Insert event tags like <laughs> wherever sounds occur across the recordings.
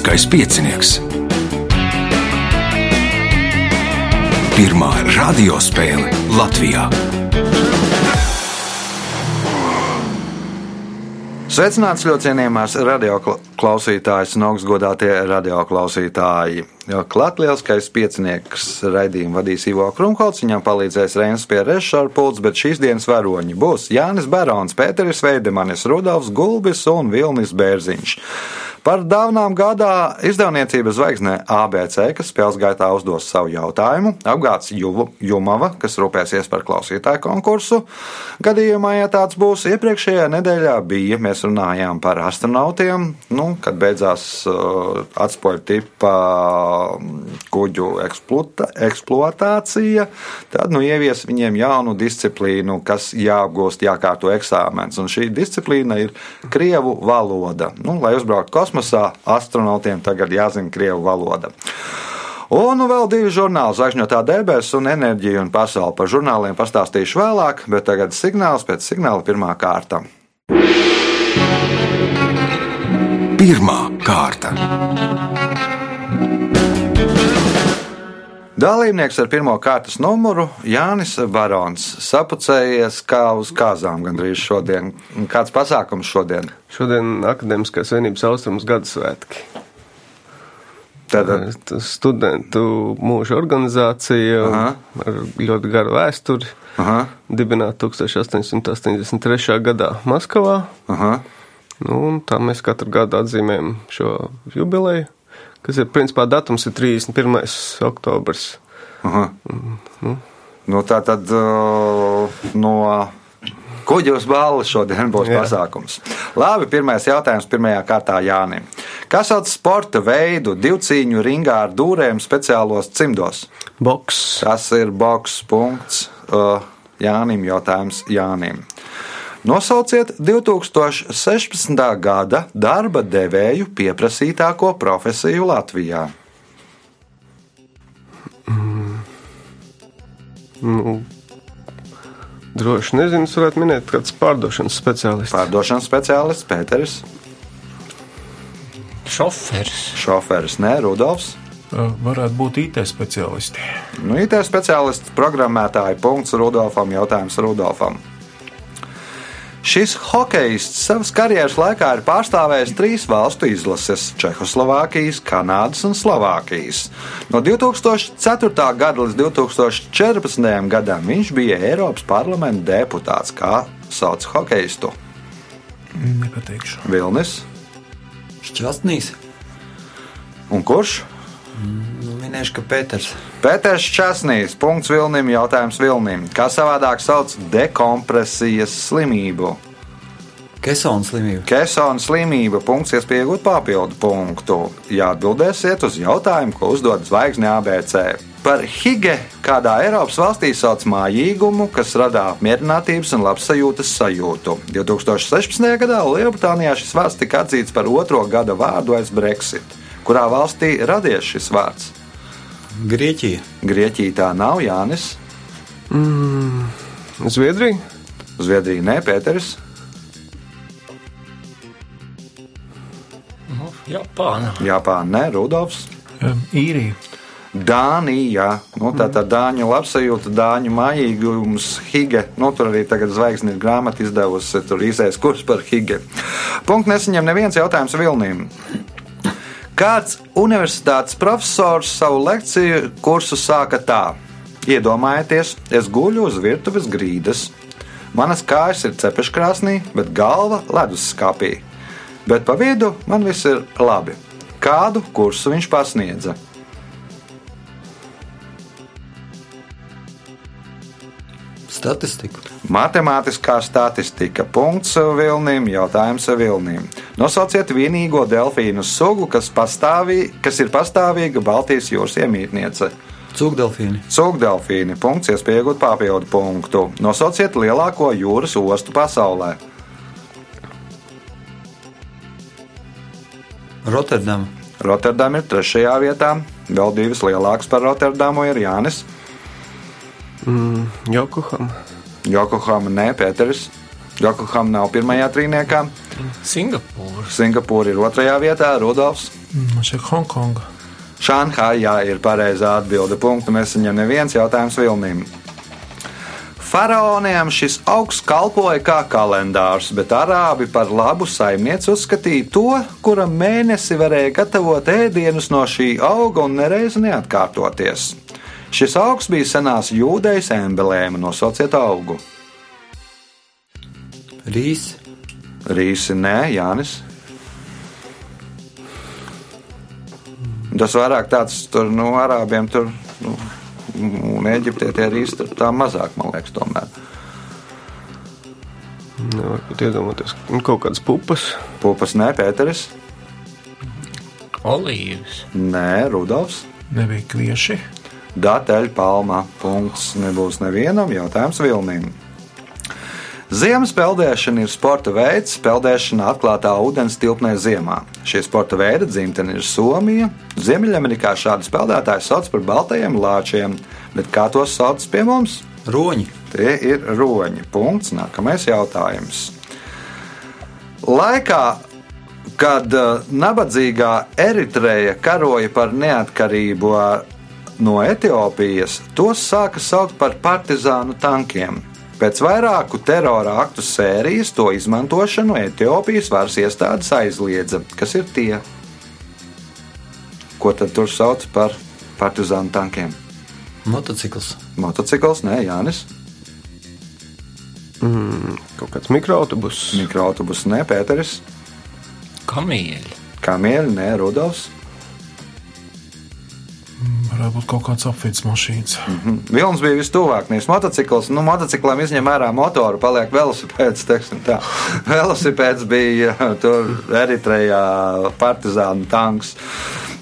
Lieliskais piecinieks. Pirmā radiospēle Latvijā. Sveicināts ļoti cienījamās radioklausītājas un augstgadātie radioklausītāji. Lielskais piecinieks raidījumu vadīs Ivo Krunholts, viņam palīdzēs Reinas pie režisora pults, bet šīs dienas varoņi būs Jānis Barons, Pēteris Veidemanis, Rudolfs Gulbis un Vilnis Bērziņš. Par dāvanām gādā izdevniecības zvaigznē ABC, kas spēles gaitā uzdos savu jautājumu, apgāds Jumava, kas rūpēsies par klausītāju konkursu. Gadījumā, ja tāds būs, iepriekšējā nedēļā bija, mēs runājām par astronautiem, nu, kad beidzās uh, atspēļu tipa kuģu eksploata, eksploatācija, tad nu, ievies viņiem jaunu disciplīnu, kas jāapgūst, jākārto eksāmens. Un šī disciplīna ir Krievu valoda. Nu, lai uzbrauktu kosmosā, kosmosā astronautiem tagad jāzina krievu valoda. Un nu, vēl divi žurnāli, Zvaigžņotā debesis un enerģija un pasaule. Par žurnāliem pastāstīšu vēlāk, bet tagad signāls pēc signāla pirmā kārta. Pirmā kārta. Dalībnieks ar pirmā kārtas numuru Jānis Barons. Sapucējies kā uz kāzām gandrīz šodien. Kāds pasākums šodien? Šodien Akademiskās vienības austrums gada svētki. Tātad studentu mūža organizācija Aha. ar ļoti garu vēsturi. Aha. Dibināta 1883. gadā Maskavā. Aha. Nu, tā mēs katru gadu atzīmējam šo jubileju kas ir principā datums ir 31. oktobrs. Aha. Nu. Nu, tā tad uh, no kuģa uz balvu šodien būs Jā. pasākums. Labi, pirmais jautājums pirmajā kārtā Jānim. Kas sauc sporta veidu divcīņu ringā ar dūrēm speciālos cimdos? Boks. Tas ir boks punkts. Uh, Jānim jautājums Jānim. Nosauciet 2016. gada darba devēju pieprasītāko profesiju Latvijā. Mm. Nu, droši nezinu, es varētu minēt kāds pārdošanas speciālists. Pārdošanas speciālists Pēteris. Šoferis. Šoferis, nē, Rudolfs. Varētu būt IT speciālisti. Nu, IT speciālists, programmētāji, punkts Rudolfam, jautājums Rudolfam. Šis hokejists savas karjeras laikā ir pārstāvējis trīs valstu izlases - Čehoslovākijas, Kanādas un Slovākijas. No 2004. gada līdz 2014. gadam viņš bija Eiropas parlamenta deputāts. Kā sauc hokejistu? Nepateikšu. Vilnis. Šķastnīs. Un kurš? Nu, minēšu, ka Pēters. Pēters Časnīs, punkts Vilnim, jautājums Vilnim. Kā savādāk sauc dekompresijas slimību? Kesona slimība. Kesona slimība. Punkts, iespēja iegūt papildu punktu. Ja atbildēsiet uz jautājumu, ko uzdod zvaigzne ABC. Par hige kādā Eiropas valstī sauc mājīgumu, kas rada apmierinātības un labsajūtas sajūtu. 2016. gadā Lielbritānijā šis vārds tika atzīts par otro gada vārdu aiz Brexit. Kurā valstī radies šis vārds? Grieķija. Grieķija tā nav Jānis. Mm, Zviedrija. Zviedrija nē, Pēteris. Nu, Japāna. Japāna nē, Rudolfs. Um, īrija. Dānija, nu, tā tā dāņu labsajūta, dāņu mājīgums, hige. Nu, tur arī tagad zvaigznes grāmata izdevusi, tur izējas kurs par hige. Punkts nesaņem neviens jautājums Vilnīm. Kāds universitātes profesors savu lekciju kursu sāka tā: Iedomājieties, es guļu uz virtuves grīdas. Manas kājas ir cepeškrāsnī, bet galva leduskapī. Bet pa vidu man viss ir labi. Kādu kursu viņš pasniedza? Statistika. Matemātiskā statistika. Punkts Vilnim, jautājums Vilnim. Nosauciet vienīgo delfīnu sugu, kas, pastāvī, kas ir pastāvīga Baltijas jūras iemītniece. Cūkdelfīni. Cūkdelfīni. Punkts, iespējot papildu punktu. Nosauciet lielāko jūras ostu pasaulē. Rotterdama. Rotterdama ir trešajā vietā. Vēl divas lielākas par Rotterdamu ir Jānis. Mm, Jokohama. Jokohama, nē, Pēters. Jokohama nav pirmajā trīniekā. Singapūra. Singapūra ir otrajā vietā, Rudolfs. Man šeit Hongkonga. Šanhājā ir pareizā atbilde. Punktu nesaņem neviens jautājums Vilnim. Faraoniem šis augsts kalpoja kā kalendārs, bet arābi par labu saimnieci uzskatīja to, kura mēnesi varēja gatavot ēdienus no šī auga un nereiz neatkārtoties. Šis augs bija senās jūdejas emblēma, nosauciet augu. Rīs, Rīsi nē, Jānis. Tas vairāk tāds tur no nu, arābiem tur. Nu, Un Eģiptē tie rīsi tur tā mazāk, man liekas, tomēr. Nevar pat iedomāties. Nu, Kaut kādas pupas. Pupas nē, Pēteris. Olīvas. Nē, Rudolfs. Nebija kvieši. Datelļa palmā. Punkts nebūs nevienam jautājums Vilnim. Ziemas peldēšana ir sporta veids, peldēšana atklātā ūdens tilpnē ziemā. Šie sporta veidi dzimtene ir Somija. Ziemeļamerikā šādi peldētāji sauc par baltajiem lāčiem, bet kā tos sauc pie mums? roņi, Tie ir roņi. Punkts. Nākamais jautājums. Laikā, kad uh, nabadzīgā Eritreja karoja par neatkarību ā, no Etiopijas, tos sāka saukt par partizānu tankiem. Pēc vairāku terora aktu sērijas to izmantošanu Etiopijas varas iestādes aizliedza. Kas ir tie? Ko tad tur sauc par partizānu tankiem? motocikls, Motocikls, nē, Jānis. Kaut kāds mikroautobus. Mikroautobus, nē, Pēteris. Kamieļi. Kamieļi, nē, Rudolfs. Varētu būt kaut kāds apvidus mašīnas. Vilnis bija vistuvāk, nevis motocikls. Nu, motociklam izņem ārā motoru, paliek velosipēds. <laughs> Velosipēds bija tur Eritrejā partizānu tanks.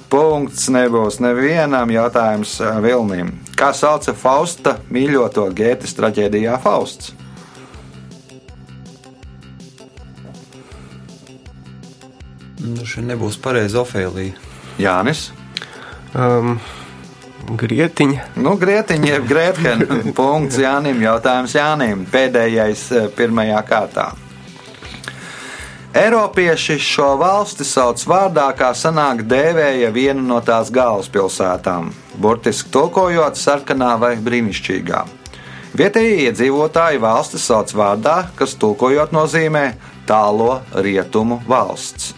Punkts nebūs nevienam jautājums eh, Vilnim. Kā sauca Fausta mīļoto Gētas traģēdijā Fausts? nu, šī nebūs pareiza Ofēlija. Jānis. Um, grietiņa. Nu, Grietiņa, jeb Grētken. Punkts Jānim. Jautājums Jānim. Pēdējais eh, pirmajā kārtā. Eiropieši šo valsti sauc vārdā, kā senāk dēvēja vienu no tās galvaspilsētām, burtiski tulkojot sarkanā vai brīnišķīgā. Vietējie iedzīvotāji valsti sauc vārdā, kas tulkojot nozīmē tālo rietumu valsts.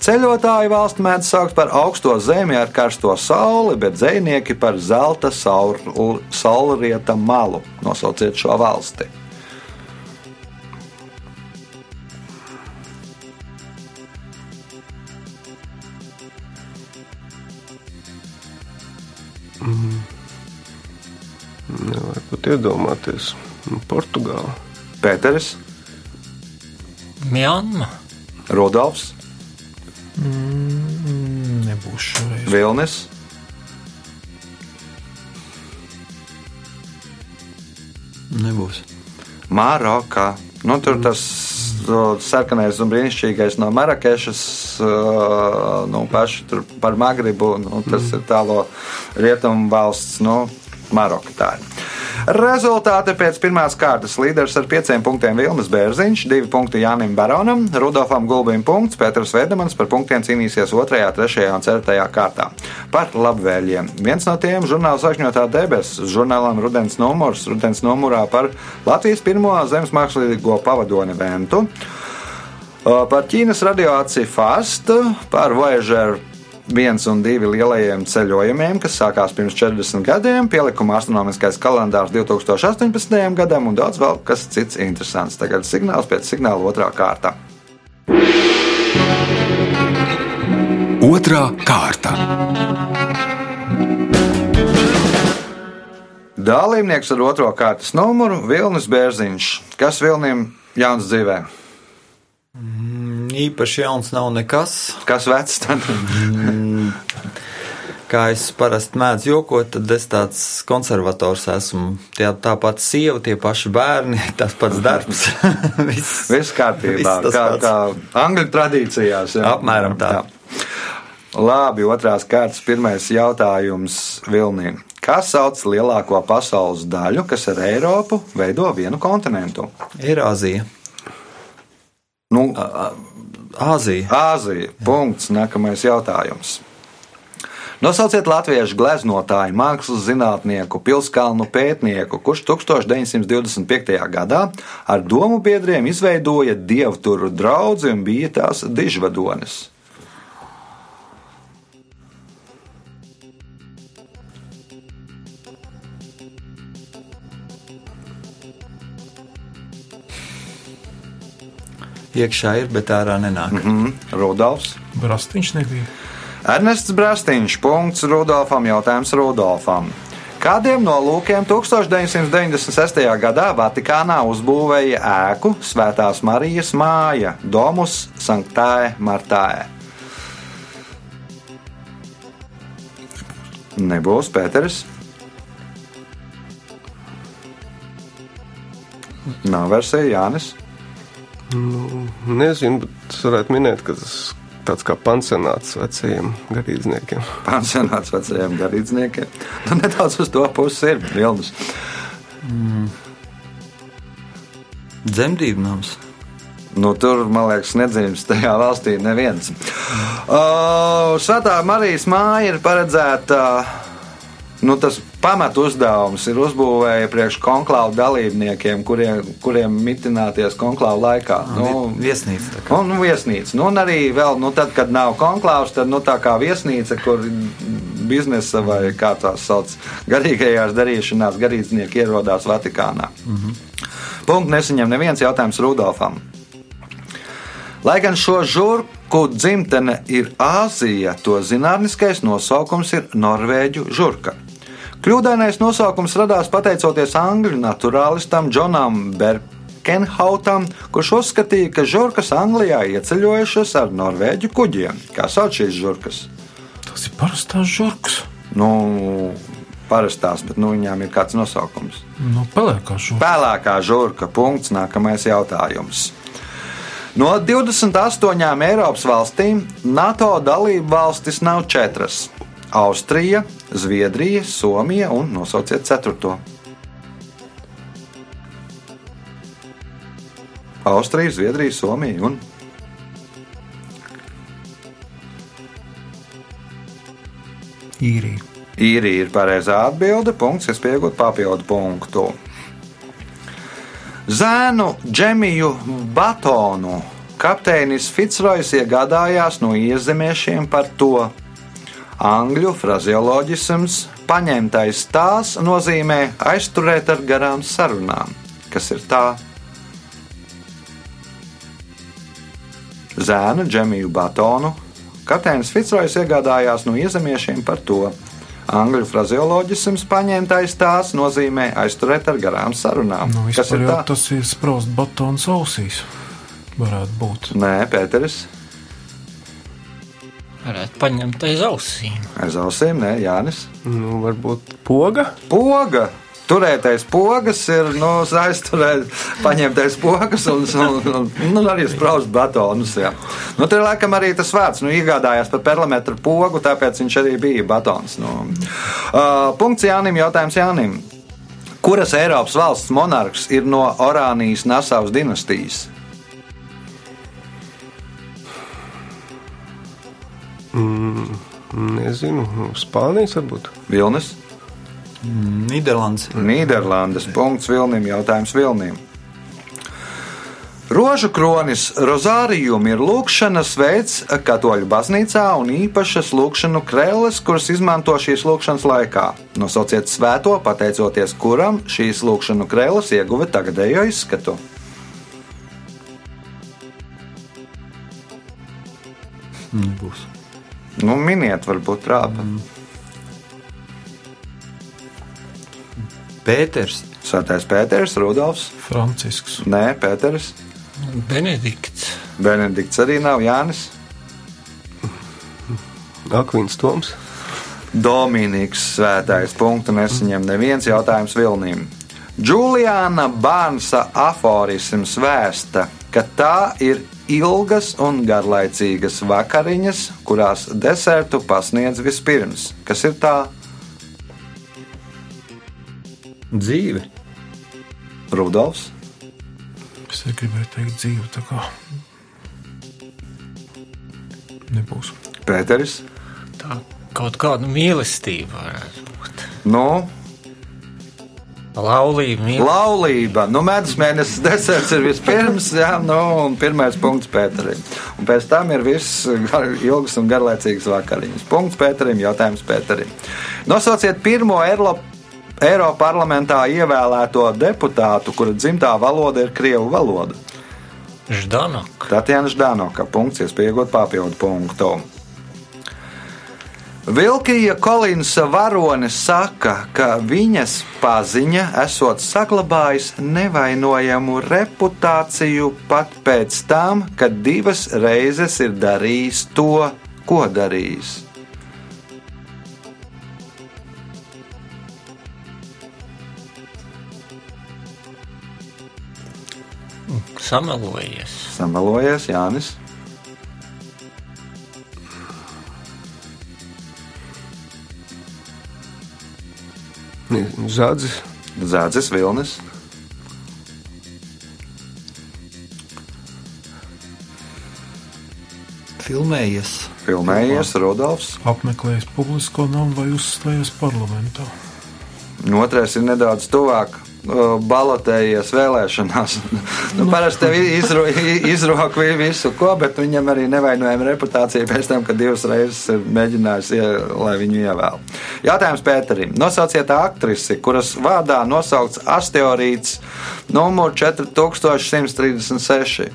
Ceļotāji valsts mēdz saukt par augsto zemi ar karsto sauli, bet zvejnieki par zelta saul- saulrieta malu. Nosauciet šo valsti. Nevar pat iedomāties. Nu, Portugāla. Pēteris, Mjanma. Rudolfs, Mm, Nebūs šoreiz. Vilnis, Nebūs. Marokā. Nu, tur tas o, sarkanais un brīnišķīgais no Marakešas, uh, nu, paši tur par Magribu. Nu, tas ir tālo rietumu valsts, nu, Maroka. Tā ir. Rezultāti pēc pirmās kārtas līderis ar pieciem punktiem Vilnis Bērziņš, divi punkti Jānim Baronam, Rudolfam Gulbim punkts, Pēters Vedemans par punktiem cīnīsies 2., 3. un 4. kārtā. Par labvēliem. Viens no tiem - žurnāls Ašņotā debesis, žurnālam Rudens numurs, Rudens numurā par Latvijas pirmo zemes mākslīgo pavadoni Ventu. Par Ķīnas radioakciju FAST, par Voyager 1 un 2 lielajiem ceļojumiem, kas sākās pirms 40 gadiem, pielikuma astronomiskais kalendārs 2018. gadam un daudz vēl kas cits interesants. Tagad signāls pēc signāla otrā kārta. Otra kārta. Dalībnieks ar otro kārtas numuru - Vilnis Bērziņš. Kas Vilnim jauns dzīvē? Īpaši jauns nav nekas. Kas vecs? Tad? Kā es parasti mēdzu jokot, tad es tāds konservators esmu. Tie, tā pati sieva, tie paši bērni, <laughs> tas pats darbs. <laughs> Viss Viss kārtībā, Viss kā, pats. kā angļu tradīcijās. jā. Apmēram tā. Labi, otrās kārtas pirmais jautājums Vilnīm. Kā sauc lielāko pasaules daļu, kas ar Eiropu veido vienu kontinentu? ir Āzija. Nu, Āzija. Āzija. Punkts. Nākamais jautājums. Nosauciet latviešu gleznotāju, mākslas zinātnieku, pilskalnu pētnieku, kurš 1925. gadā ar domu biedriem izveidoja dievturu draugu un bija tās dižvadonis. Iekšā ir, bet ārā nenāk. Mm -hmm. Rudolfs. Brastīņš nebija. Ernests Brastīņš. Punkts Rudolfam. Jautājums Rudolfam. Kādiem nolūkiem 1996. gadā Vatikānā uzbūvēja ēku Svētās Marijas māja Domus Sanktāe Martāe? Nebūs Pēters. Nav versija Jānis. Nu, nezinu, bet varētu minēt, ka tas tāds kā pansionāts vecajiem garīdzniekiem. <laughs> Pansionāts vecajiem garīdzniekiem. Nu, nedaudz uz to pusi ir vilnis. Mm. Dzemdību nams. Nu, tur, man liekas, nedzimis tajā valstī neviens. Uh, Svētā Marijas māja ir paredzēta. Nu, tas pamat uzdevums ir uzbūvēja priekš konklāvu dalībniekiem, kuriem, kuriem mitināties konklāvu laikā. Nu, viesnīca. Un, nu, viesnīca. Nu, un arī vēl, nu, tad, kad nav konklāvs, tad nu, tā kā viesnīca, kur biznesa vai kā tās sauc, garīgajās darīšanās garīdznieki ierodās Vatikānā. Mm -hmm. Punkts nesaņem neviens jautājums Rudolfam. Lai gan šo žurku dzimtene ir Āzija, to zinātniskais nosaukums ir Norvēģu žurka. Kļūdainais nosaukums radās pateicoties angļu naturālistam Džonam Berkenhautam, kurš uzskatīja, ka žurkas Anglijā ieceļojušas ar norvēģu kuģiem. Kā sauc šīs žurkas? Tas ir parastās žurkas. Nu, parastās, bet nu, viņām ir kāds nosaukums. Nu, pelēkā žurka. Pelēkā žurka. Punkts. Nākamais jautājums. No 28 Eiropas valstīm NATO dalību valstis nav četras. Austrija, Zviedrija, Somija un nosauciet ceturto. Austrija, Zviedrija, Somija un īrija. Īrija ir pareizā atbilde. Punkts, kas pieaugot papildu punktu. Zēnu Džemiju Batonu kapteinis Fitzrojas iegādājās no iezemiešiem par to, Angļu frazeoloģisms paņemtais tās nozīmē aizturēt ar garām sarunām. Kas ir tā? Zēnu Džemiju Batonu kapteinis Fitzrojas iegādājās no iezemiešiem par to. Angļu frazeoloģisms paņemtais tās nozīmē aizturēt ar garām sarunām. Nu, Kas ir tā? Tas ir sprost batons ausīs. Varētu būt. Nē, Pēteris. Varētu paņemt aiz ausīm. Aiz ausīm, nē, Jānis. Nu, varbūt poga. Poga. Turētais pogas ir nu, aizturēt, paņemtais pogas un, un, un, un arī spraust batonus. Jā. Nu, tur laikam arī tas vārds nu, iegādājās par perimetru pogu, tāpēc viņš arī bija batons. Nu. Uh, punkts Jānim, jautājums Jānim. Kuras Eiropas valsts monarhs ir no Orānijas Nasavas dinastijas? Mm, nezinu, Spānijas varbūt. Vilnis. Nīderlandes. Nīderlandes. Punkts Vilnim. Jautājums Vilnim. Rožu kronis rozārijum ir lūkšanas veids katoļu baznīcā un īpašas lūkšanu krēles, kuras izmanto šīs lūkšanas laikā. Nosauciet svēto, pateicoties kuram šīs lūkšanu krēles ieguva tagadējo izskatu. Nebūs. Nu, miniet, varbūt trāpa. Mm. Pēters. Svētais Pēters, Rudolfs. Francisks. Nē, Pēters. Benedikts. Benedikts arī nav Jānis. Akvins Toms. Dominiks svētais punktu nesaņem neviens jautājums Vilnīm. Džuliāna Bārnsa aforisms vēsta, ka tā ir ilgas un garlaicīgas vakariņas, kurās desertu pasniedz vispirms. Kas ir tā? Dzīve. Rudolfs. Es gribēju teikt, dzīve tā kā Nebūs. Pēteris. Tā kaut kāda mīlestība varētu būt. Nu, Laulība, mīlestība. Laulība. Nu, Mēnesis mēnesis <laughs> deserts ir vispirms, jā, nu, un pirmais punkts Pēterim. Un pēc tam ir viss gar, ilgs un garlaicīgs vakariņas. Punkts Pēterim, jautājums Pēterim. Nosauciet pirmo Erlo, Eiroparlamentā ievēlēto deputātu, kura dzimtā valoda ir Krievu valoda. Ždanok. Tatjana Ždanoka. Punkts, iespējot papildu punktu. Vilkija Kolinsa varonis saka, ka viņas paziņa esot saglabājis nevainojamu reputāciju pat pēc tam, kad divas reizes ir darījis to, ko darījis. Samelojies. Samelojies Jānis. Zādzis. Zādzes Vilnis. Filmējies. Filmējies Rudolfs. Apmeklējis publisko namu vai uzstājies parlamentā. Un Otrais ir nedaudz tuvāk. Uh, Balotējies vēlēšanās. <laughs> nu, parasti tev izro, izrok vi- visu ko, bet viņam arī nevainojama reputācija pēc tam, kad divas reizes ir mēģinājis, ie- lai viņu ievēl. Jautājums Pēterim. Nosauciet aktrisi, kuras vārdā nosaukts asteroīds numur 4136.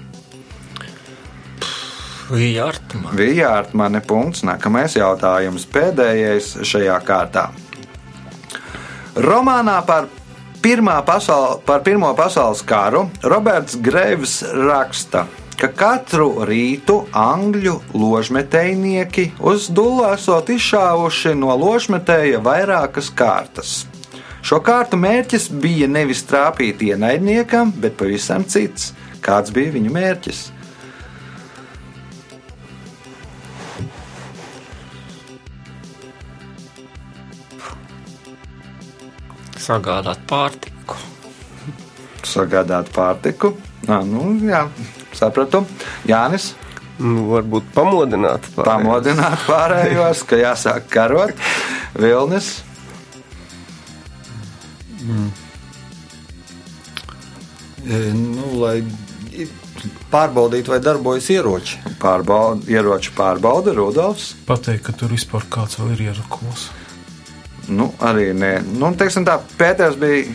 Vija Artma. Vija Artmane punkts. Nākamais jautājums. Pēdējais šajā kārtā. Romānā par, pasaul, par Pirmo pasaules karu Roberts Greivs raksta, ka katru rītu angļu ložmetējnieki uz dūlu esot izšāvuši no ložmetēja vairākas kārtas. Šo kārtu mērķis bija nevis trāpīt ienaidniekam, bet pavisam cits. Kāds bija viņu mērķis? Sagādāt pārtiku. sagādāt pārtiku. Nā, nu, jā, sapratu. Jānis, Nu, varbūt pamodināt. pārējos. pamodināt pārējos, ka jāsāk karot. Vilnis, E, Nu, lai pārbaudītu, vai darbojas ieroči. pārbauda, ieroču pārbauda Rudolfs. Pateikt, ka tur vispār kāds vēl ir ierakos. Nu, arī nē. Nu, teiksim tā, Pēters bija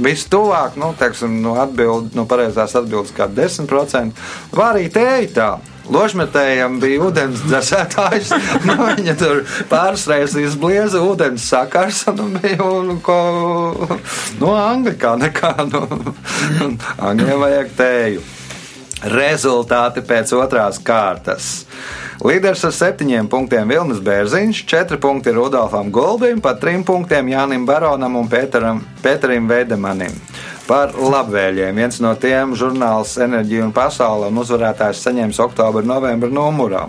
vistuvāk, nu, teiksim, no, atbild, no pareizās atbildes kā 10%. Vai arī tēja tā. Ložmetējam bija ūdens dzēsētājs. <laughs> Nu, viņa tur pāris reizes izblieza, ūdens sakars un bija un, ko, no Anglikā nekā. Nu, Angļiem vajag tēju. Rezultāti pēc otrās kārtas. Līderis ar septiņiem punktiem Vilnis Bērziņš, četri punkti Rudolfam Goldim, pa trim punktiem Jānim Baronam un Pēteram, Pēterim Veidemanim. Par labvēliem viens no tiem žurnāls Enerģija un Pasaule un uzvarētājs saņems oktobra, novembra numurā.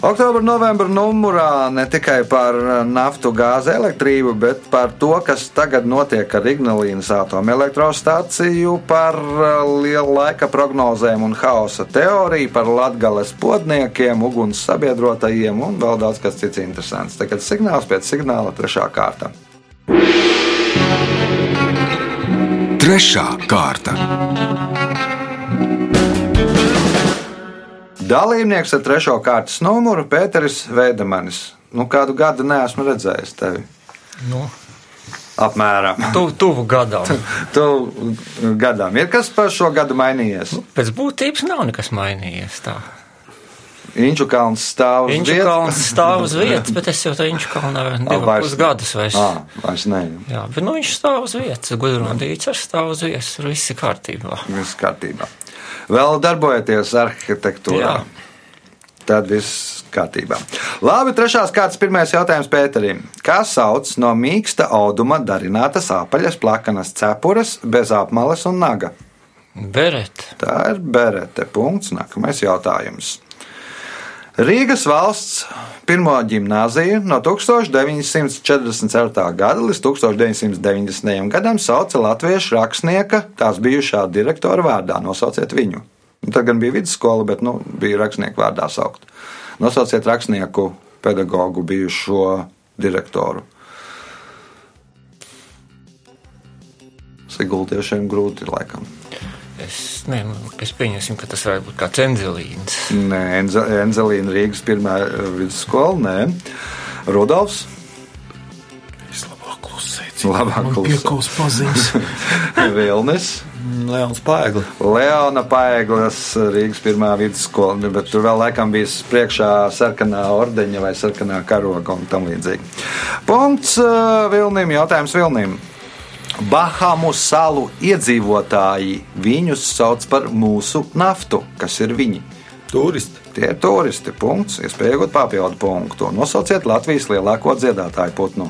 Oktobra, novembra numurā ne tikai par naftu, gāzi, elektrību, bet par to, kas tagad notiek ar Ignalīnas atomelektrostaciju, par uh, lielu laika prognozēm un haosa teoriju, par latgales podniekiem, uguns sabiedrotajiem un vēl daudz kas cits interesants. Tagad signāls pēc signāla trešā kārta. Trešā kārta. Dalībnieks ar trešo kārtas numuru Pēteris Veidemanis. Nu, kādu gadu neesmu redzējis tevi. Nu, Apmēram. tu, tuvu gadam. Tu gadām ir kas par šo gadu mainījies? Pēc būtības nav nekas mainījies. Tā. Inču kalns stāv uz Viņš vietas. kalns stāv uz <laughs> vietas, bet es jau tā viņš kalnā divus vairs- gadus vairs. Ā, vairs ne. Jā, bet nu, viņš stāv uz vietas. Gudrundīts ar stāv uz vietas. Viss ir kārtībā. Viss kārtībā. Vēl darbojaties arhitektūrā. Jā. Tad viss kārtībā. Labi, trešās kārtas pirmais jautājums Pēterim. Kā sauc no mīksta auduma darinātas apaļas plakanas cepures bez apmales un naga? Beret. Tā ir berete. Punkts. Nākamais jautājums. Rīgas valsts pirmo gimnāziju no 1944. gada līdz 1990. gadam sauca latviešu rakstnieka, tās bijušā direktora vārdā. Nosauciet viņu. Nu, tad gan bija vidusskola, bet nu, bija rakstnieku vārdā saukt. Nosauciet rakstnieku pedagogu bijušo direktoru. Sigultiešiem grūti laikam. Es, ne, es pieņemsim, ka tas varētu būt kāds enzelīns. Nē, Enze, Enzelīna Rīgas pirmā eh, vidusskola, nē. Rudolfs. Es labāk klusēju. Labāk Man klusē. piekaus paziņas. <laughs> Vilnis. Leons Paegli. Leona Paeglas Rīgas pirmā vidusskola, bet tur vēl laikam bija priekšā sarkanā ordeņa vai sarkanā karoga un tam līdzīgi. Punkts uh, Vilnim, jautājums Vilnim. Bahamu salu iedzīvotāji viņus sauc par mūsu naftu. Kas ir viņi? Turisti. Tie ir turisti. Punkts. Iespēja iegūt papildu punktu. Nosauciet Latvijas lielāko dziedātāju putnu.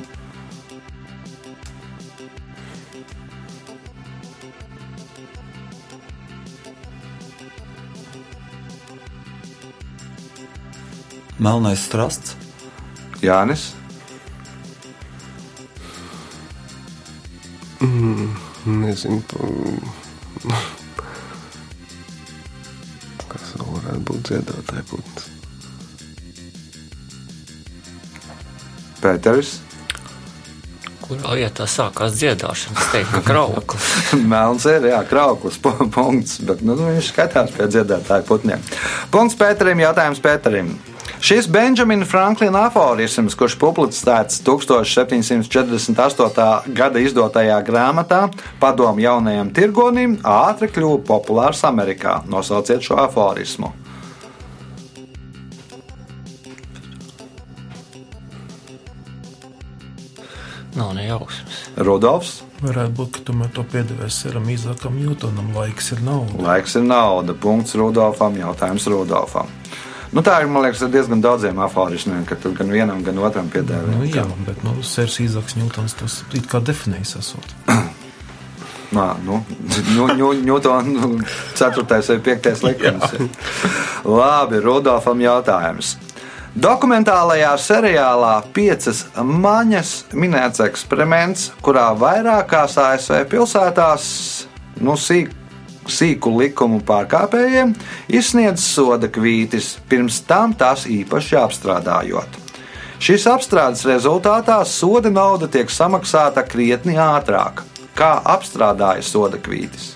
Melnais strasts. Jānis. Nezinu, pa- kas vēl varētu būt dziedātāja putns. Pēters. Kurā vietā sākās dziedāšana? Es teiktu, ka krauklis. <laughs> Melns ir, jā, krauklis, pu- punkts, bet nu, viņš skatās pie dziedātāju putniem. Punkts Pēterim, jautājums Pēterim. Šis Benjamina Franklina aforisms, kurš publicēts 1748. gada izdotajā grāmatā Padomu jaunajam tirgonim, ātri kļuva populārs Amerikā. Nosauciet šo aforismu. Nav ne jausmas. Rudolfs. Varētu būt, ka tomēr to piedevēs Seram Izakam Newtonam. Laiks ir nauda. Laiks ir nauda. Punkts Rudolfam. Jautājums Rudolfam. Nu, tā ir liekas, diezgan daudziem aforismiem, ka tur gan vienam, gan otram piedēvē. Nu, jā, bet nu, Sērs Izaks Newtons tos it kā definējis esot. <clears throat> Nā, nu, Ņūtona nu, 4. vai 5. likums. <laughs> Labi, Rudolfam jautājums. Dokumentālajā seriālā Piecas maņas minēts eksperiments, kurā vairākās ASV pilsētās nu, sīk, sīku likumu pārkāpējiem izsniedz soda kvītis, pirms tam tās īpaši apstrādājot. Šīs apstrādes rezultātā soda nauda tiek samaksāta krietni ātrāk. Kā apstrādāja soda kvītis?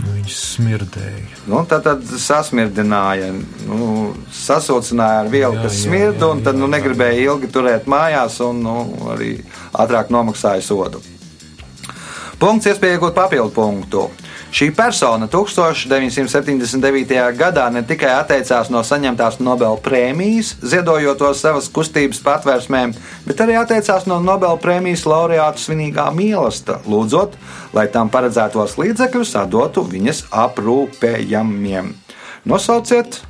Nu, viņš smirdēja. Nu, tad, tad sasmirdināja, nu, sasaucināja ar vielu, Jā, kas smirda, un tad nu, negribēja ilgi turēt mājās, un nu, arī ātrāk nomaksāja sodu. Punkts, iespēja iegūt papildu punktu. Šī persona 1979. gadā ne tikai atteicās no saņemtās Nobela prēmijas, ziedojot to savas kustības patvērsmēm, bet arī atteicās no Nobela prēmijas laureāta svinīgā mīlestība, lūdzot, lai tam paredzētos līdzekļus atdotu viņas aprūpējamiem. Nosauciet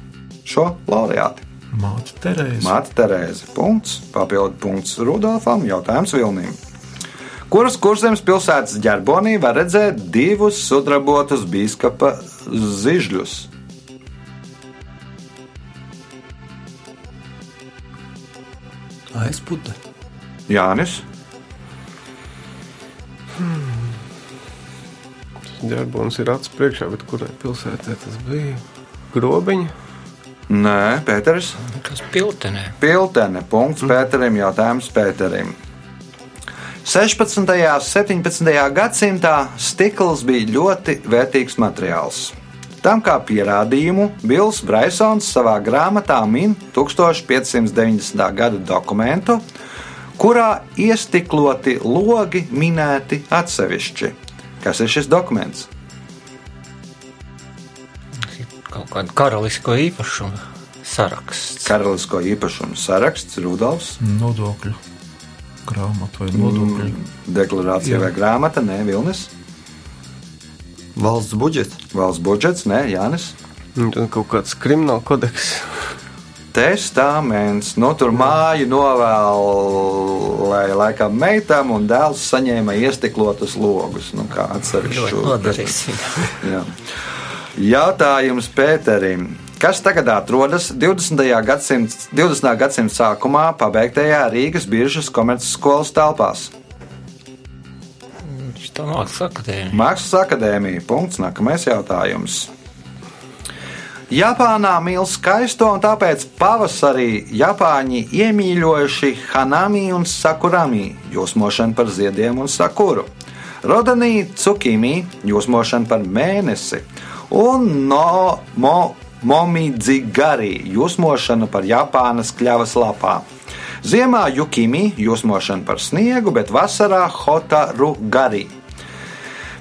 šo laureāti. Māte Terēze. Māte Terēze. Punkts. Papildu punkts Rudolfam. Jautājums Vilniem. Kuras kurzemes pilsētas ģerbonī var redzēt divus sudrabotus biskupa zižļus? Aizpūta. Jānis, Ģerbons ir acis priekšā, bet kurai pilsētā tas bija? Grobiņa. Nē, Pēters, Kas piltenē? Piltene. Punkts Pēterim. Jautājums Pēterim. 16. un 17. gadsimtā stikls bija ļoti vērtīgs materiāls. Tam kā pierādījumu Bills Braisons savā grāmatā min 1590. gada dokumentu, kurā iestikloti logi minēti atsevišķi. Kas ir šis dokuments? Kaut kāda karalisko īpašumu saraksts. Karalisko īpašumu saraksts, Rudolfs, Nodokļu grāmatu vai nodokļu. deklarācija Jā. vai grāmata, nē, Vilnis, Valsts budžets. valsts budžets, nē, Jānis. Un tad kaut kāds krimināla kodeks. Testaments, nu tur māju novēl, laikam meitam, un dēls saņēma iestiklotus logus. Nu, kā. Jā. Jautājums Pēterim. Kas tagad atrodas 20. gadsimta 20. gadsimt sākumā pabeigtajā Rīgas biržas komercskolas telpās? Viņš to mākslas akadēmija. Mākslas akadēmija. Punkts. Nākamais jautājums. Japānā mīl skaisto, un tāpēc pavasarī Japāņi iemīļojuši hanami un sakurami, jūsmošanu par ziediem un sakuru. Rodanī cukimi, jūsmošanu par mēnesi, un no mo, momidzigari, jūsmošanu par Japānas kļavas lapām. Ziemā jukimi, jūsmošana par sniegu, bet vasarā hotaru garī.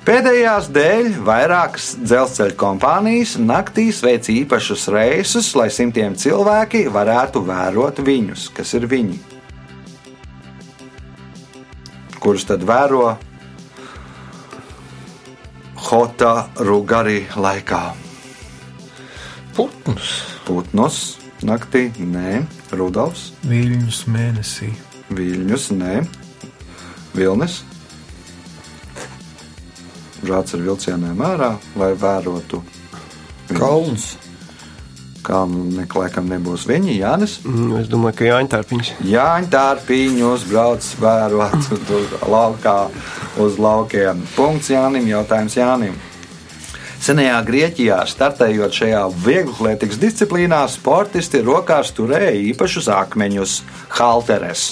Pēdējās dēļ vairākas dzelzceļa kompānijas naktīs veic īpašus reisus, lai simtiem cilvēki varētu vērot viņus, kas ir viņi. Kurus tad vēro Hota Rugari laikā? Putnus. Putnus naktī, nē, Rudolfs, Viļņus mēnesī. Viļņus, nē, Vilnis. Brācis ar vilcieniem ārā, lai vērotu. Kalns. Kalnu neklākam nebūs viņi, Jānis. Mm, Es domāju, ka Jāņa Tārpiņš. Jāņa tārpiņus brauc vērot tur <laughs> laukā uz laukiem. Punkts Jānim, jautājums Jānim. Senajā Grieķijā, startējot šajā vieglatlētikas disciplīnā, sportisti rokās turēja īpašus akmeņus, halteres.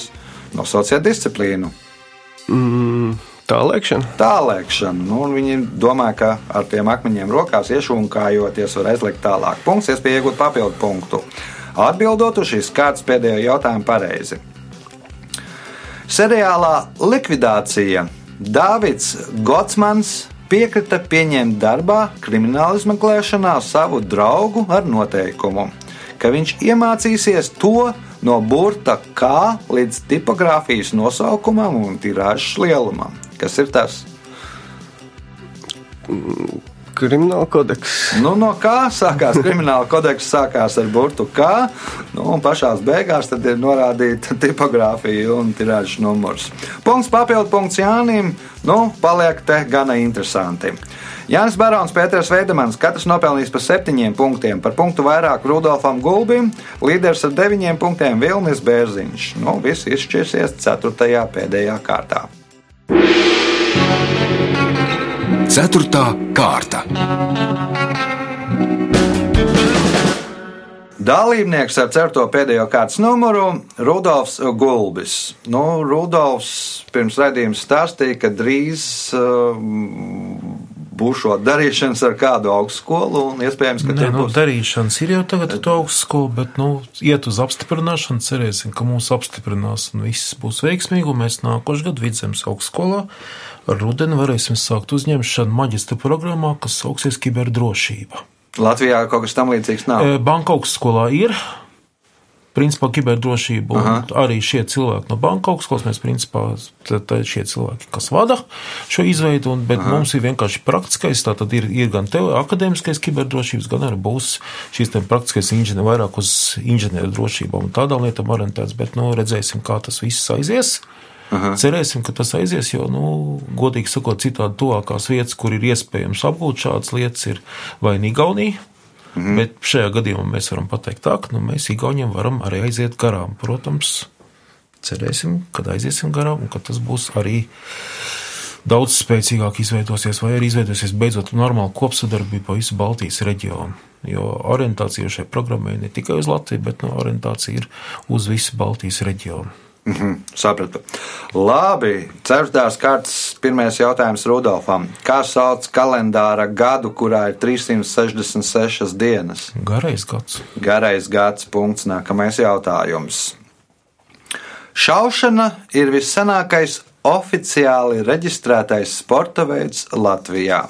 Nosauciet disciplīnu. Mm, tā lēkšana. Tālēkšana. Nu, viņi domā, ka ar tiem akmeņiem rokās iešūnkājoties var aizlikt tālāk. Punkts, iespēja iegūt papildu punktu. Atbildot uz šīs kārtas pēdējo jautājumu pareizi. Seriālā Likvidācija Dāvids Gotsmans piekrita pieņemt darbā krimināla izmeklēšanā savu draugu ar noteikumu, ka viņš iemācīsies to no burta K līdz tipogrāfijas nosaukumam un tirāžas lielumam. Kas ir tas? Krimināla kodeks. Nu, no kā sākās krimināla kodeks, sākās ar burtu K, nu, un pašā beigās ir norādīta tipogrāfija un tirāžas numurs. Punkts papildu punkts Jānim, nu, paliek te gana interesanti. Jānis Barons, Pēters Veidemans, katrs nopelnījis par septiņiem punktiem, par punktu vairāk Rudolfam Gulbim, līderis ar deviņiem punktiem Vilnis Bērziņš. Nu, viss izšķirsies ceturtajā pēdējā kārtā. Ceturtā kārta. Dalībnieks ar certo pēdējo kārtas numuru - Rudolfs Gulbis. Nu, Rudolfs pirms raidījuma stāstīja, ka drīz uh, būšot darīšanas ar kādu augstskolu, un iespējams, ka tur nu, būs darīšanas ir jau tagad to augstskolu, bet nu, iet uz apstiprināšanu. Cerēsim, ka mūs apstiprinās un viss būs veiksmīgi. un Mēs nākošais gads vidzemes augstskolā ar rudeni varēsim sākt uzņemšanu maģistra programmā, kas sauksies kiberdrošība. Latvijā kaut kas tam līdzīgs nav. E, Banka augstskolā ir. Principā kiberdrošība un arī šie cilvēki no banka augstskolas, mēs principā ir šie cilvēki, kas vada šo izveidu, un, bet Aha. mums ir vienkārši praktiskais, tā tad ir, ir gan akadēmiskais kiberdrošības, gan arī būs šīs praktiskais inženieri vairāk uz inženieru drošībām un tādām lietām orientēts, bet, nu, redzēsim, kā tas viss aizies. Aha. Cerēsim, ka tas aizies, jo, nu, godīgi sakot, citādi tuvākās vietas, kur ir iespējams apgūt šādas lietas, ir vai nu Igaunija, mm -hmm. bet šajā gadījumā mēs varam pateikt tā, ka nu, mēs Igauniem varam arī aiziet garām. Protams, cerēsim, ka aiziesim garām un ka tas būs arī daudz spēcīgāk izveidosies, vai arī izveidosies beidzot normāla kopsadarbība pa visu Baltijas reģionu. Jo orientācija šai programmai ne tikai uz Latviju, bet no orientācija ir uz visu Baltijas reģionu. -hmm, sapratu. Labi, ceturtās kārtas pirmais jautājums Rudolfam. Kā sauc kalendāra gadu, kurā ir 366 dienas? Garais gads. Garais gads, punkts, nākamais jautājums. Šaušana ir vissenākais oficiāli reģistrētais sporta veids Latvijā,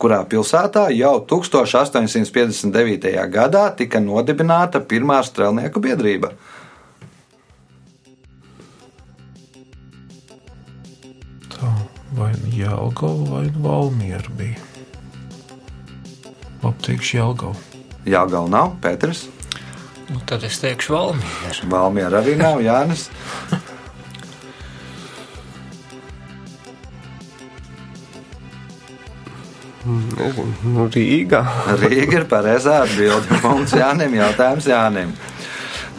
kurā pilsētā jau 1859. gadā tika nodibināta pirmā strēlnieku biedrība. Vai nu Jēlgava, vai nu Valmiera bija. Apteikšu Jēlgavu. Jā, gal nav, Pēters. Nu, tad es teikšu Valmieru. Valmiera arī nav, Jānis. Nezinu, nu, Rīgā. Rīga ir pareizā atbilde. Punkts Jānim, jautājums Jānim.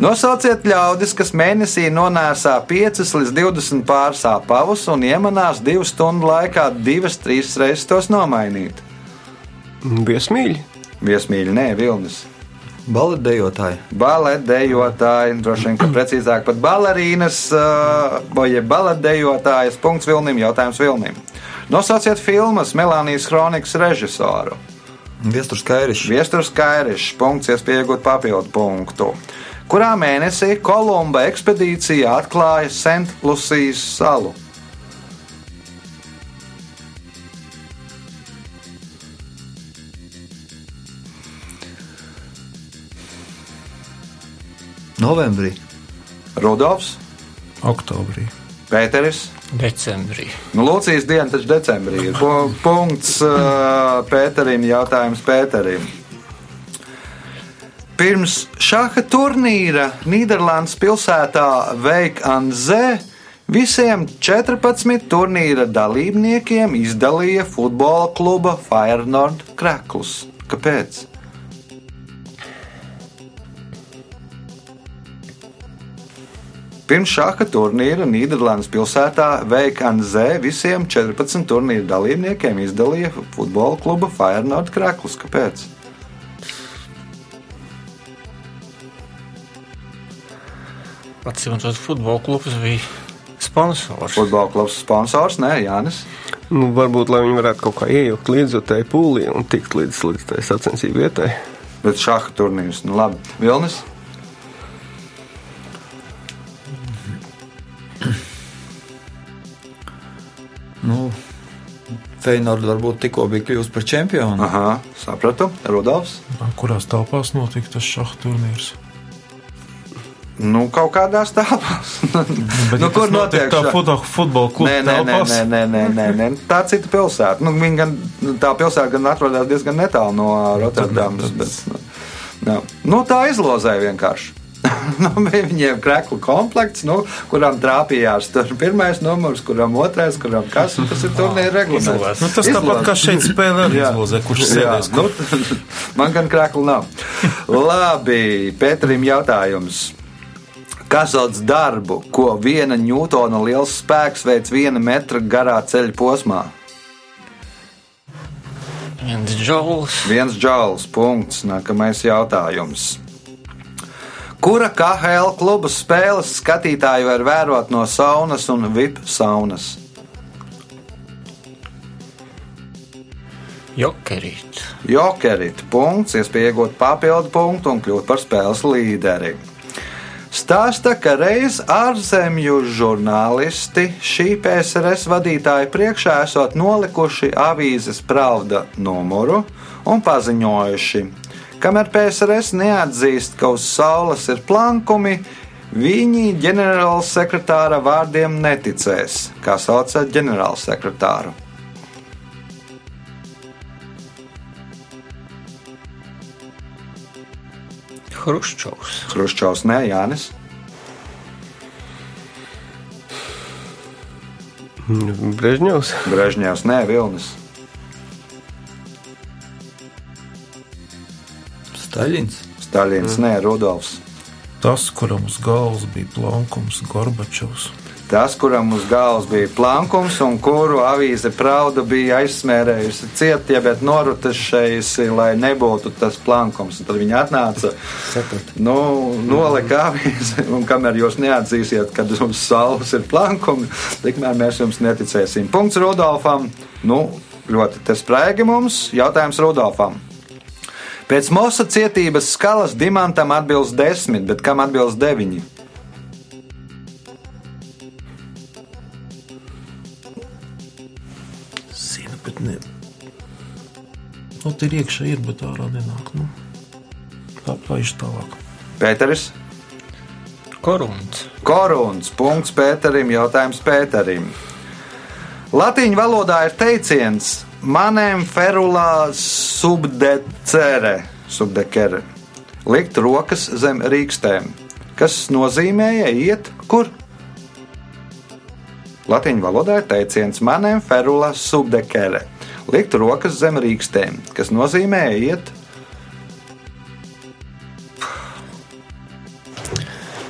Nosauciet ļaudis, kas mēnesī nonēsā 5 līdz 20 pāris apavus un iemanās 2 stundu laikā 2-3 reizes tos nomainīt. Viesmīļi. Viesmīļi, nē, Vilnis. Baletdejotāji. Baletdejotāji, droši vien, ka precīzāk pat balerīnas vai uh, baletdejotājas. Punkts Vilnim, jautājums Vilnim. Nosauciet filmas Melānijas kronikas režisoru. Viesturs Kairišs. Viesturs Kairišs. Punkts, iespēja iegūt papildu punktu. Kurā mēnesī Kolumba ekspedīcija atklāja St. Lucijas salu? Novembrī. Rudolfs, Oktobrī. Pēteris. Decembrī. Nu, Lūcijas diena taču decembrī ir. Pu- Punkts uh, Pēterim, jautājums Pēterim. Pirms šāda turnīra Nīderlandes pilsētā Veik an Zē visiem 14 turnīra dalībniekiem izdalīja futbola kluba Feyenoord kreklus. Kāpēc? Pirms šāda turnīra Nīderlandes pilsētā VKNZ visiem 14 turnīra dalībniekiem izdalīja futbola kluba Feyenoord krāklus. Kāpēc? Atcīmredzot, futbola klubs bija sponsors. Futbola klubs sponsors, nē, Jānis. Nu, varbūt, lai viņi varētu kaut kā iejaukt līdzjutēji pūlī un tikt līdz, līdz tai sacensību vietai. Bet šāda turnīrs, nu labi, Vilnis. Nu, Feinord varbūt tikko bija kļuvusi par čempionu. Aha, sapratu. Rudolfs. Kurās telpās notika tas šaha turnīrs? Nu, kaut kādās <laughs> telpās. Nu, kur notiek tā futbola, kluba Nē, nē, nē, nē, nē, nē, nē, nē. Tā cita pilsēta. Nu, viņa gan, tā pilsēta gan atrodas diezgan netālu no Rotterdamas. Bet, nu, nu, tā izlozēja vienkārši. <laughs> nu, bija viņiem kreklu komplekts, nu, kuram trāpījās tur pirmais numurs, kuram otrais, kuram kas. Tas ir turnīra <laughs> reglaments. Nu, tas tāpat kā šeit spēlē izlozē, kurš sēdēs. nu, man gan krāklu nav. Labi, Pēterim jautājums. Kas sauc darbu, ko viena ņūtona liels spēks veic viena metra garā ceļa posmā? Viens džauls. Viens džauls, punkts. Nākamais jautājums. Kura KL kluba spēles skatītāji var vērot no saunas un VIP saunas? Jokerīt. Jokerit, punkts, iespēja iegūt papildu punktu un kļūt par spēles līderi. Stāsta, ka reiz ārzemju žurnālisti šī PSRS vadītāja priekšā esot nolikuši avīzes pravda numuru un paziņojuši, kamēr PSRS neatzīst, ka uz saules ir plankumi, viņi ģenerālsekretāra vārdiem neticēs, kā sauc ģenerālsekretāru. Hruščovs. Hruščovs, nē, Jānis. Brežņevs. Brežņevs, nē, Vilnis. Staļins. Staļins, nē, Rudolfs. Tas, kuram uz galvas bija plankums, Gorbačovs. Tas, kuram uz galvas bija plankums un kuru avīze Prauda bija aizsmērējusi cieti, bet norutušējusi, lai nebūtu tas plankums. Un tad viņi atnāca, nu, nolika avīzi, un kamēr jūs neatzīsiet, kad uz saules ir plankumi, tikmēr mēs jums neticēsim. Punkts Rudolfam. Nu, ļoti te sprēgi mums. Jautājums Rudolfam. Pēc mosa cietības skalas dimantam atbilst desmit, bet kam atbilst deviņi? Nu, tur iekšā ir, bet ārā nenāk. Nu. Tā plaiž tālāk. Pēteris. Koruns. Koruns. Punkts Pēterim. Jautājums Pēterim. Latīņu valodā ir teiciens manēm ferulā subdecere, subdekere. Likt rokas zem rīkstēm, kas nozīmēja iet kur? Latīņu valodā ir teiciens manēm ferulā subdekere. Likt rokas zem rīkstēm, kas nozīmē iet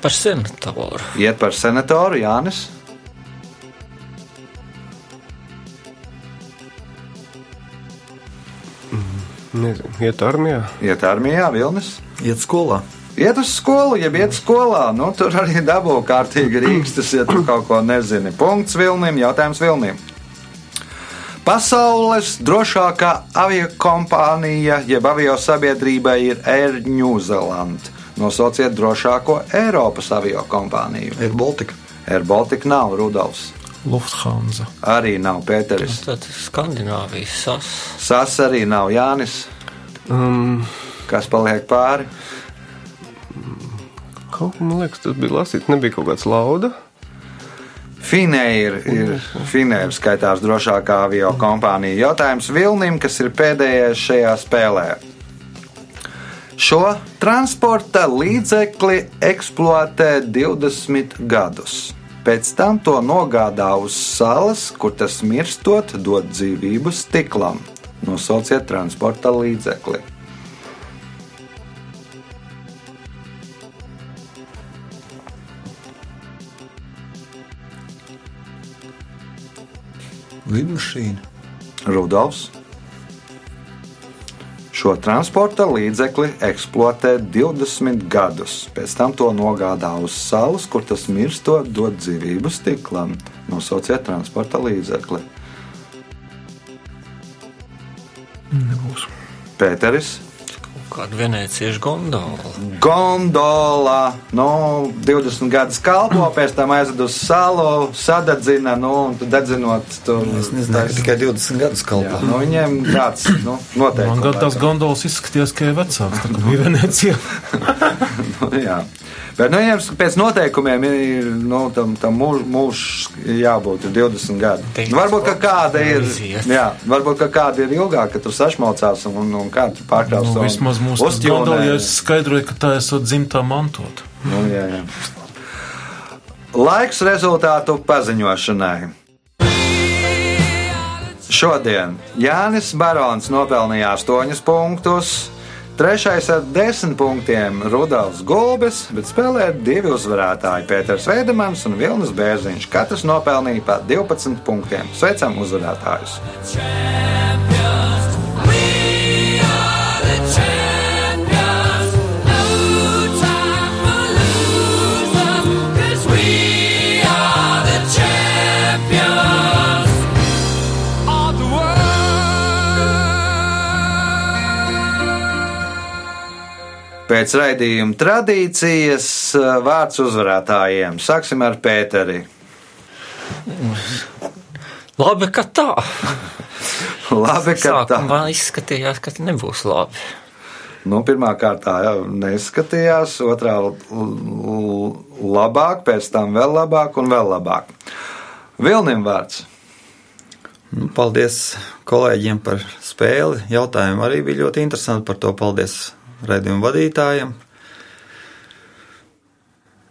Par senatoru. Iet par senatoru Jānis. Nezinu, iet armijā. Iet armijā Vilnis. Iet skolā. Iet uz skolu, ja iet skolā, nu, tur arī dabū kārtīgi rīkstas, ja tu kaut ko nezini. Punkts Vilnim, jautājums Vilnim. Pasaules drošākā aviokompānija, jeb avio sabiedrība ir Air New Zealand. Nosauciet drošāko Eiropas avio kompāniju. Ir Baltika. Air Baltica nav Rudolfs. Lufthansa. Arī nav Pēteris. Tad Skandināvijas sas. Sas arī nav Jānis. Um, Kas paliek pāri? kaut kā man liekas, tas bija lasīts, nebija kaut kāds lauda. Finēra ir, Finēra skaitās drošākā avio kompānija. Jautājums Vilnim, kas ir pēdējais šajā spēlē. Šo transporta līdzekli eksploatē 20 gadus. Pēc tam to nogādā uz salas, kur tas mirstot, dod dzīvību stiklam. Nosauciet transporta līdzekli. Lidmašīna. Rudolfs. Šo transporta līdzekli eksploatē 20 gadus. Pēc tam to nogādā uz salas, kur tas mirstot, dod dzīvību stiklam. Nosauciet transporta līdzekli. Nebūs. Pēteris. Kāda veneciešu gondola. Gondola, nu, 20 gadus kalpo, <clears throat> pēc tam aizved uz salu, sadedzina, nu, un tad dedzinot tur. Es nezināju, ka tikai 20 gadus Jā, kalpo. nu, viņiem tāds, nu, noteikti. Man gan tās gondolas izskatījās, ka ir vecāks. Tā kā bija Venecija. <laughs> Jā. Bet nu, viņiem pēc noteikumiem ir nu, tam, tam mūž, mūž jābūt 20 gadi. Nu, varbūt ka kāda ir, jā, varbūt ka kāda ir ilgāka, ka tur sašmaucās un, un, un kāda ir pārkrauts. Nu, mūsu gondolā es skaidroju, ka tā esot dzimtā mantot. Nu, jā, jā. Laiks rezultātu paziņošanai. Šodien Jānis Barons nopelnīja 8 punktus. Trešais ar 10 punktiem Rudolfs Gulbis, bet spēlē divi uzvarētāji - Pēters Veidemans un Vilnis Bērziņš. Katrs nopelnīja pa 12 punktiem. Sveicam uzvarētājus! Pēc raidījuma tradīcijas eh, vārds uzvarētājiem. Sāksim ar Pēteri. Labi, ka tā. Labi, ka tā. Sākumā izskatījās, ka nebūs labi. Nu, pirmā kārtā jau neskatījās, otrā labāk, pēc tam vēl labāk un vēl labāk. Vilnim vārds. Nu, paldies kolēģiem par spēli. Jautājumi arī bija ļoti interesanti. Par to paldies raidījumu vadītājiem.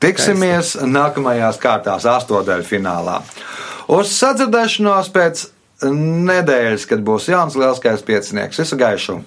Tiksimies nākamajās kārtās, astotdaļu finālā. Uz sadzirdēšanos pēc nedēļas, kad būs jauns lielskais piecinieks. Visu gaišu!